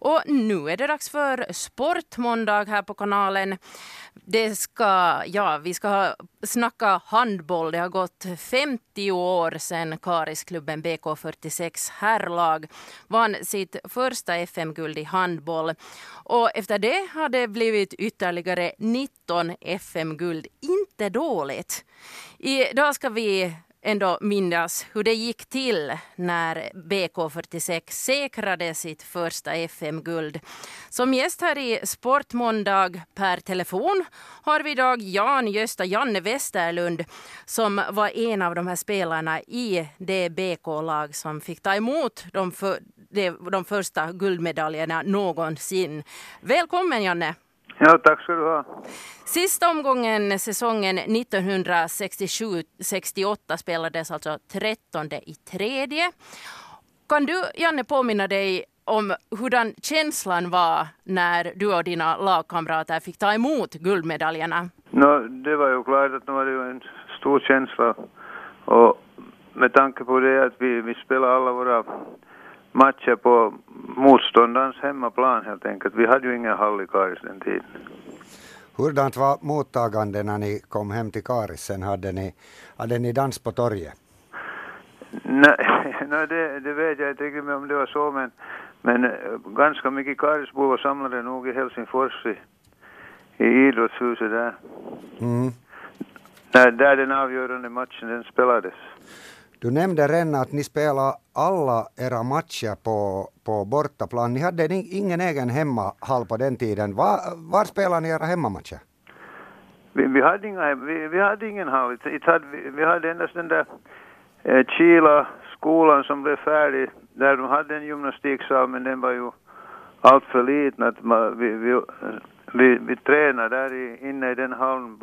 Och nu är det dags för Sportmåndag här på kanalen. Det ska, ja, vi ska snacka handboll. Det har gått 50 år sedan Karisklubben BK46 herrlag vann sitt första FM-guld i handboll. Och efter det har det blivit ytterligare 19 FM-guld. Inte dåligt. Idag ska vi ändå minnas hur det gick till när BK46 säkrade sitt första FM-guld. Som gäst här i Sportmåndag per telefon har vi idag Jan Gösta Janne Westerlund som var en av de här spelarna i det BK-lag som fick ta emot de, för, de, de första guldmedaljerna någonsin. Välkommen Janne! Ja, tack ska du ha. Sista omgången säsongen 1967-68 spelades alltså 13 i tredje. Kan du, Janne, påminna dig om hurdan känslan var när du och dina lagkamrater fick ta emot guldmedaljerna? No, det var ju klart att det var en stor känsla. Och med tanke på det att vi, vi spelade alla våra matcher på motståndarens hemmaplan helt enkelt. Vi hade ju ingen hall i Karis den tiden. Hurdant var mottagande när ni kom hem till Karis sen? Hade ni, hade ni dans på torget? Nej, nej det, det vet jag inte riktigt om det var så men, men eh, ganska mycket Karisbor var samlade nog i Helsingfors i, i idrottshuset där. Mm. Där, där den avgörande matchen den spelades. Du nämnde redan att ni spelade alla era matcher på, på bortaplan. Ni hade ingen egen hemmahall på den tiden. Var, var spelade ni era hemmamatcher? Vi, vi, hade, inga, vi, vi hade ingen hall. It, hade, vi, vi hade endast den där eh, Kila skolan som blev färdig. Där de hade en gymnastiksal men den var ju allt för liten. Att man, vi, vi, eh, vi, vi tränade där i, inne i den hallen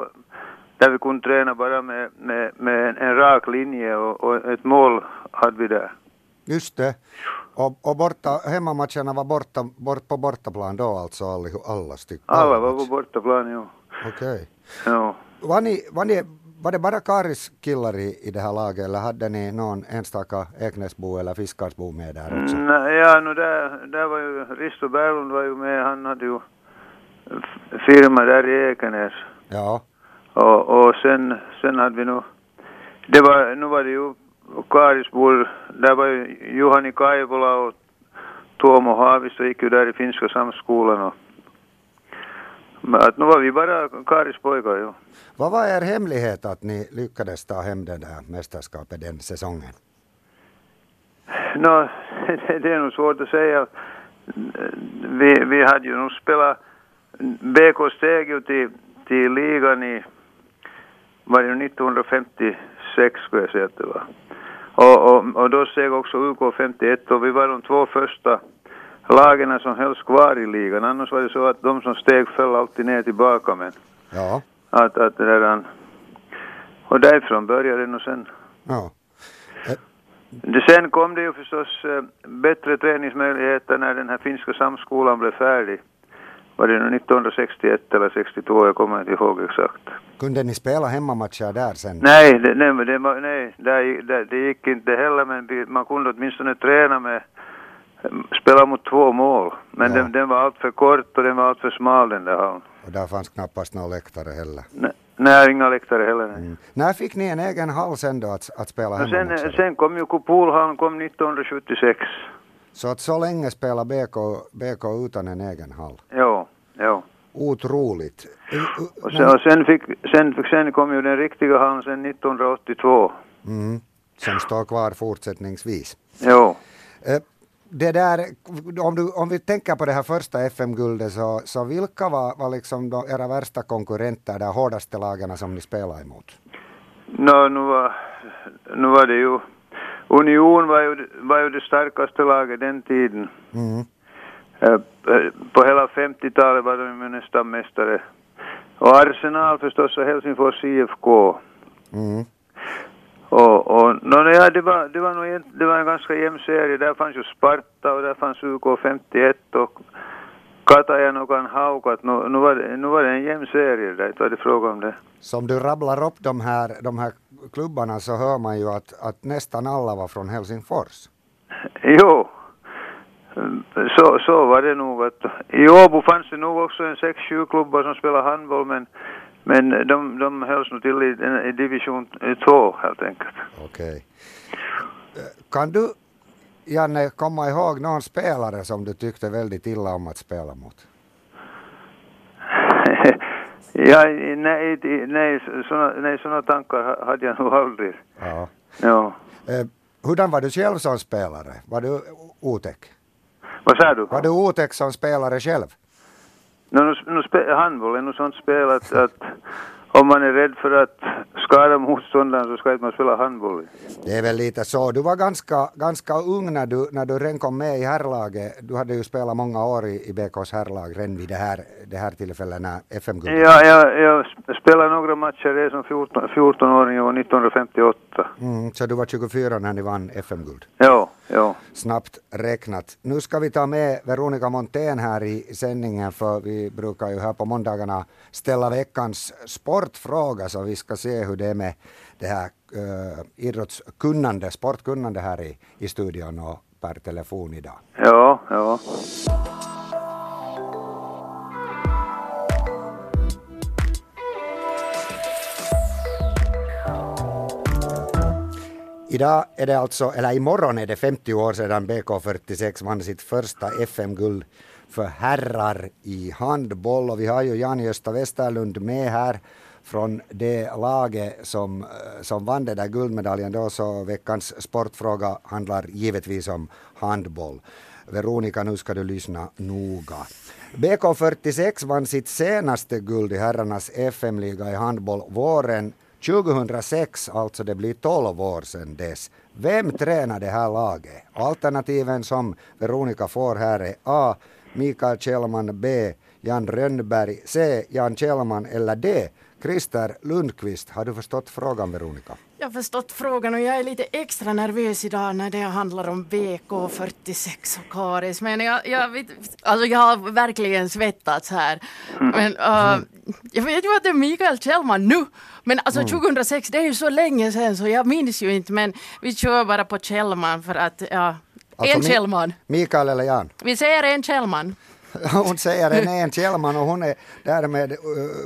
där vi kunde träna bara med, med, med en, en rak linje och, och, ett mål hade vi där. Just det. Och, och borta, hemmamatcherna var borta, bort på bortaplan då alltså alla, alla stycken? Alla var på bortaplan, jo. Okej. Okay. Ja. Var, ni, var, ni, var det bara Karis killar i, i det här laget eller hade ni någon enstaka Eknäsbo eller Fiskarsbo med där också? Mm, ja, no, där, där var ju Risto Berglund var ju med, han hade ju firma där i Ekenäs. Ja. Och, och sen, sen hade vi nog, det var, nu var det ju Karisbor, där var ju Juhani Kaivola och Tuomo Haavisto gick ju där i finska samskolan och att nu var vi bara Karis pojkar ju. Vad var er hemlighet att ni lyckades ta hem det där mästerskapet den säsongen? Nå, no, det är nog svårt att säga. Vi, vi hade ju nog spelat, BK steg ju till, till ligan i var det 1956 skulle jag säga att det var. Och, och, och då steg också UK 51 och vi var de två första lagen som hölls kvar i ligan. Annars var det så att de som steg föll alltid ner tillbaka men ja. att, att det där, och därifrån började det nog sen. Ja. Det, sen kom det ju förstås bättre träningsmöjligheter när den här finska samskolan blev färdig var det nu 1961 eller 62, jag kommer inte ihåg exakt. Kunde ni spela hemmamatcher där sen? Nej, det, nej, det, nej det, det, det gick inte heller, men man kunde åtminstone träna med spela mot två mål. Men ja. den, den var allt för kort och den var allt för smal den där hallen. Och där fanns knappast några läktare heller? Nej, nej inga läktare heller. Nej. Mm. När fick ni en egen hall sen då att, att spela hemmamatcher? Sen, sen kom ju Kupolhallen kom 1976. Så att så länge spelar BK, BK utan en egen hall? Jo. Otroligt. Och sen, och sen, fick, sen, sen kom ju den riktiga hallen sen 1982. Mm, som står kvar fortsättningsvis. Jo. Det där, om, du, om vi tänker på det här första FM-guldet, så, så vilka var, var liksom de, era värsta konkurrenter, de hårdaste lagarna som ni spelade emot? No, nu, var, nu var det ju Union var ju, var ju det starkaste laget den tiden. Mm. På hela 50-talet var de nästan mästare. Och Arsenal förstås och Helsingfors IFK. Mm. Och, och no, ja, det, var, det, var nog, det var en ganska jämn serie. Där fanns ju Sparta och där fanns UK 51 och Katajan och Haukat. Nu, nu, var det, nu var det en jämn serie där, inte var det fråga om det. Som du rabblar upp de här, de här klubbarna så hör man ju att, att nästan alla var från Helsingfors. Jo, Så, så var det nog. Att, I Åbo fanns det nog också en sex, sju klubbar som spelade handboll men, men de, de hölls nog till i, i division 2 helt enkelt. Okej. Eh, Kan du, Janne, komma ihåg någon spelare som du tyckte väldigt illa om att spela mot? ja, nej, nej, såna, nej, såna tankar ha- hade jag nog aldrig. Ja. Ja. Eh, Hurdan var du själv som spelare? Var du otäck? Vad sa du? Var du otäck som spelare själv? No, nu, nu spe, handboll är nog sånt spel att, att om man är rädd för att skada motståndaren så ska inte man spela handboll. Det är väl lite så. Du var ganska, ganska ung när du, när du redan kom med i herrlaget. Du hade ju spelat många år i, i BKs herrlag redan vid det här, det här tillfället när FM-guldet. Ja, jag, jag spelade några matcher redan som 14, 14-åring år 1958. Mm, så du var 24 när ni vann FM-guld. Ja, ja. Snabbt räknat. Nu ska vi ta med Veronica Montén här i sändningen för vi brukar ju här på måndagarna ställa veckans sportfråga så vi ska se hur det är med det här uh, idrottskunnande, sportkunnande här i, i studion och per telefon idag. Ja, ja. Idag är det alltså, eller imorgon är det 50 år sedan BK46 vann sitt första FM-guld för herrar i handboll och vi har ju Jan-Gösta Westerlund med här från det laget som, eh, som vann den där guldmedaljen då så veckans sportfråga handlar givetvis om handboll. Veronica, nu ska du lyssna noga. BK46 vann sitt senaste guld i herrarnas FM-liga i handboll våren 2006, alltså det blir 12 år sedan dess. Vem tränar det här laget? Alternativen som Veronica får här är A. Mikael Kjellman, B. Jan Rönnberg, C. Jan Kjellman eller D. Christer Lundqvist. Har du förstått frågan Veronica? Jag har förstått frågan och jag är lite extra nervös idag när det handlar om BK46 och Karis. Men jag, jag, vet, alltså jag har verkligen svettats här. Men uh, jag vet ju att det är Mikael Kjellman nu. Men alltså 2006, det är ju så länge sedan så jag minns ju inte. Men vi kör bara på Kjellman för att, ja, Alltså, en Kjellman. Mikael eller Jan? Vi säger en Kjellman. Hon säger en en Kjellman och hon är därmed uh,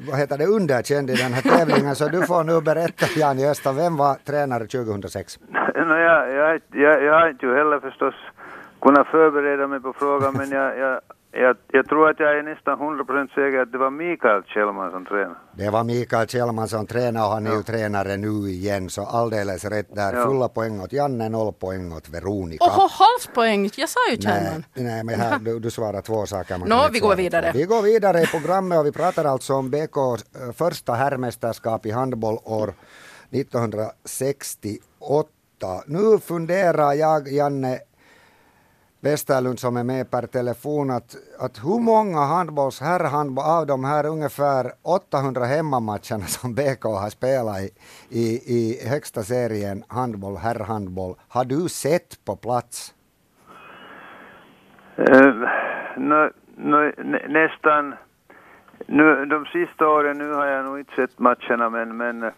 vad heter det, underkänd i den här tävlingen så du får nu berätta Jan Gösta, vem var tränare 2006? No, jag, jag, jag, jag har inte ju heller förstås kunnat förbereda mig på frågan men jag, jag, jag, jag tror att jag är nästan 100% säker att det var Mikael Kjellman som tränade. Det var Mikael Kjellman som tränade och han är ju tränare nu igen så alldeles rätt där. Ja. Fulla poäng åt Janne, noll poäng åt Veronica. Oho, halvpoäng! Jag sa ju Nej, Kjellman. nej, men här, du, du svarar två saker. man Nå, inte vi går vidare. två. Vi går vidare i programmet och vi pratar alltså om BKs eh, första herrmästerskap i handboll år 1968. Nu funderar jag, Janne Westerlund som är med per telefon, att, att hur många handbolls, herrhandboll, av de här ungefär 800 hemmamatcherna som BK har spelat i, i, i högsta serien handboll, herrhandboll, har du sett på plats? Eh, uh, no, no, nä, nästan, nu, de sista åren nu har jag nog inte sett matcherna men, men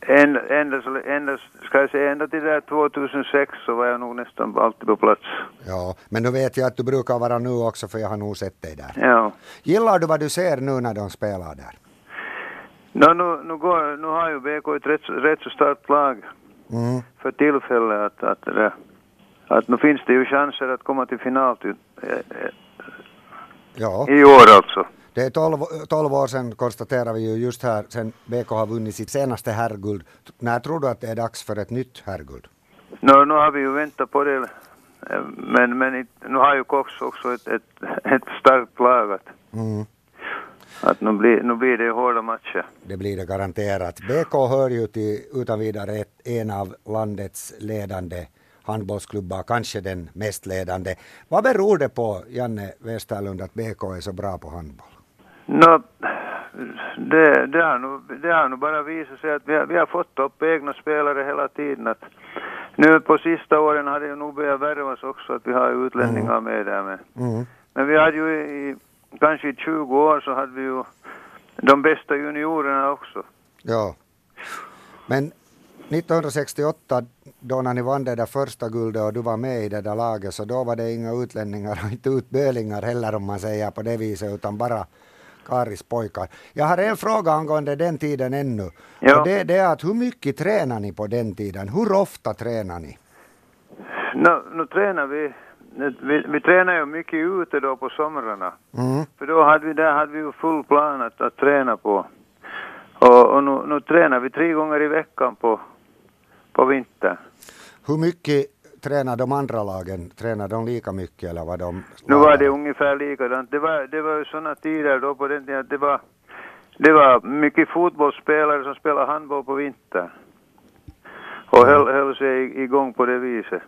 ända, ända, så- ända, ska jag säga, ända till där 2006 så var jag nog nästan alltid på plats. Ja, men nu vet jag att du brukar vara nu också för jag har nog sett dig där. Ja. Gillar du vad du ser nu när de spelar där? No, nu, nu, går, nu har ju BK ett rätt, rätt så starkt lag Mm. för tillfället att, att, där- att nu finns det ju chanser att komma till final till, eh, Ja, i år alltså. Det är 12, 12 år sedan konstaterar vi ju just här sen BK har vunnit sitt senaste herrguld. När tror du att det är dags för ett nytt herrguld? No, nu har vi ju väntat på det. eh, Men, men nu har ju Cox också ett, ett, ett starkt lag. Att, Mm. att nu, blir, nu blir det hårda matcher. Det blir det garanterat. BK hör ju till utan vidare ett, en av landets ledande handbollsklubbar, kanske den mest ledande. Vad beror det på, Janne Westerlund, att BK är så bra på handboll? No, det, det, har nog, det har nog bara visat sig att vi har, vi har fått upp egna spelare hela tiden. Att nu på sista åren har det ju nog börjat värvas också att vi har utlänningar med där. Men, Mm. men vi hade ju i, kanske i 20 år så hade vi ju de bästa juniorerna också. Ja. Men 1968 då när ni vann det där första guldet och du var med i det där laget så då var det inga utlänningar och inte utbölingar heller om man säger på det viset utan bara Karis pojkar. Jag har en fråga angående den tiden ännu. Ja. Och det, det är att hur mycket tränar ni på den tiden? Hur ofta tränar ni? Nu, nu tränar vi, vi, vi tränar ju mycket ute då på somrarna. Mm. För då hade vi, där hade vi ju full plan att, att träna på. Och, och nu, nu tränar vi tre gånger i veckan på, på vintern. Hur mycket tränar de andra lagen? Tränar de lika mycket eller vad de? Nu var det ungefär likadant. Det var, det var ju sådana tider då på den tiden att det var, det var mycket fotbollsspelare som spelade handboll på vintern. Och höll, höll sig igång på det viset.